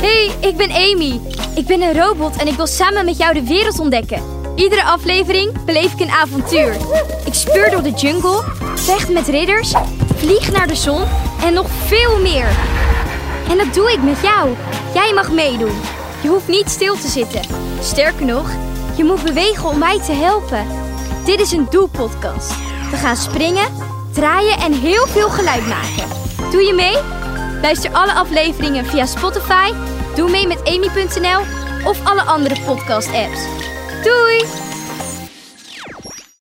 Hey, ik ben Amy. Ik ben een robot en ik wil samen met jou de wereld ontdekken. Iedere aflevering beleef ik een avontuur. Ik speur door de jungle, vecht met ridders, vlieg naar de zon en nog veel meer. En dat doe ik met jou. Jij mag meedoen. Je hoeft niet stil te zitten. Sterker nog, je moet bewegen om mij te helpen. Dit is een Doe-podcast. We gaan springen, draaien en heel veel geluid maken. Doe je mee? Luister alle afleveringen via Spotify, doe mee met Amy.nl of alle andere podcast-apps.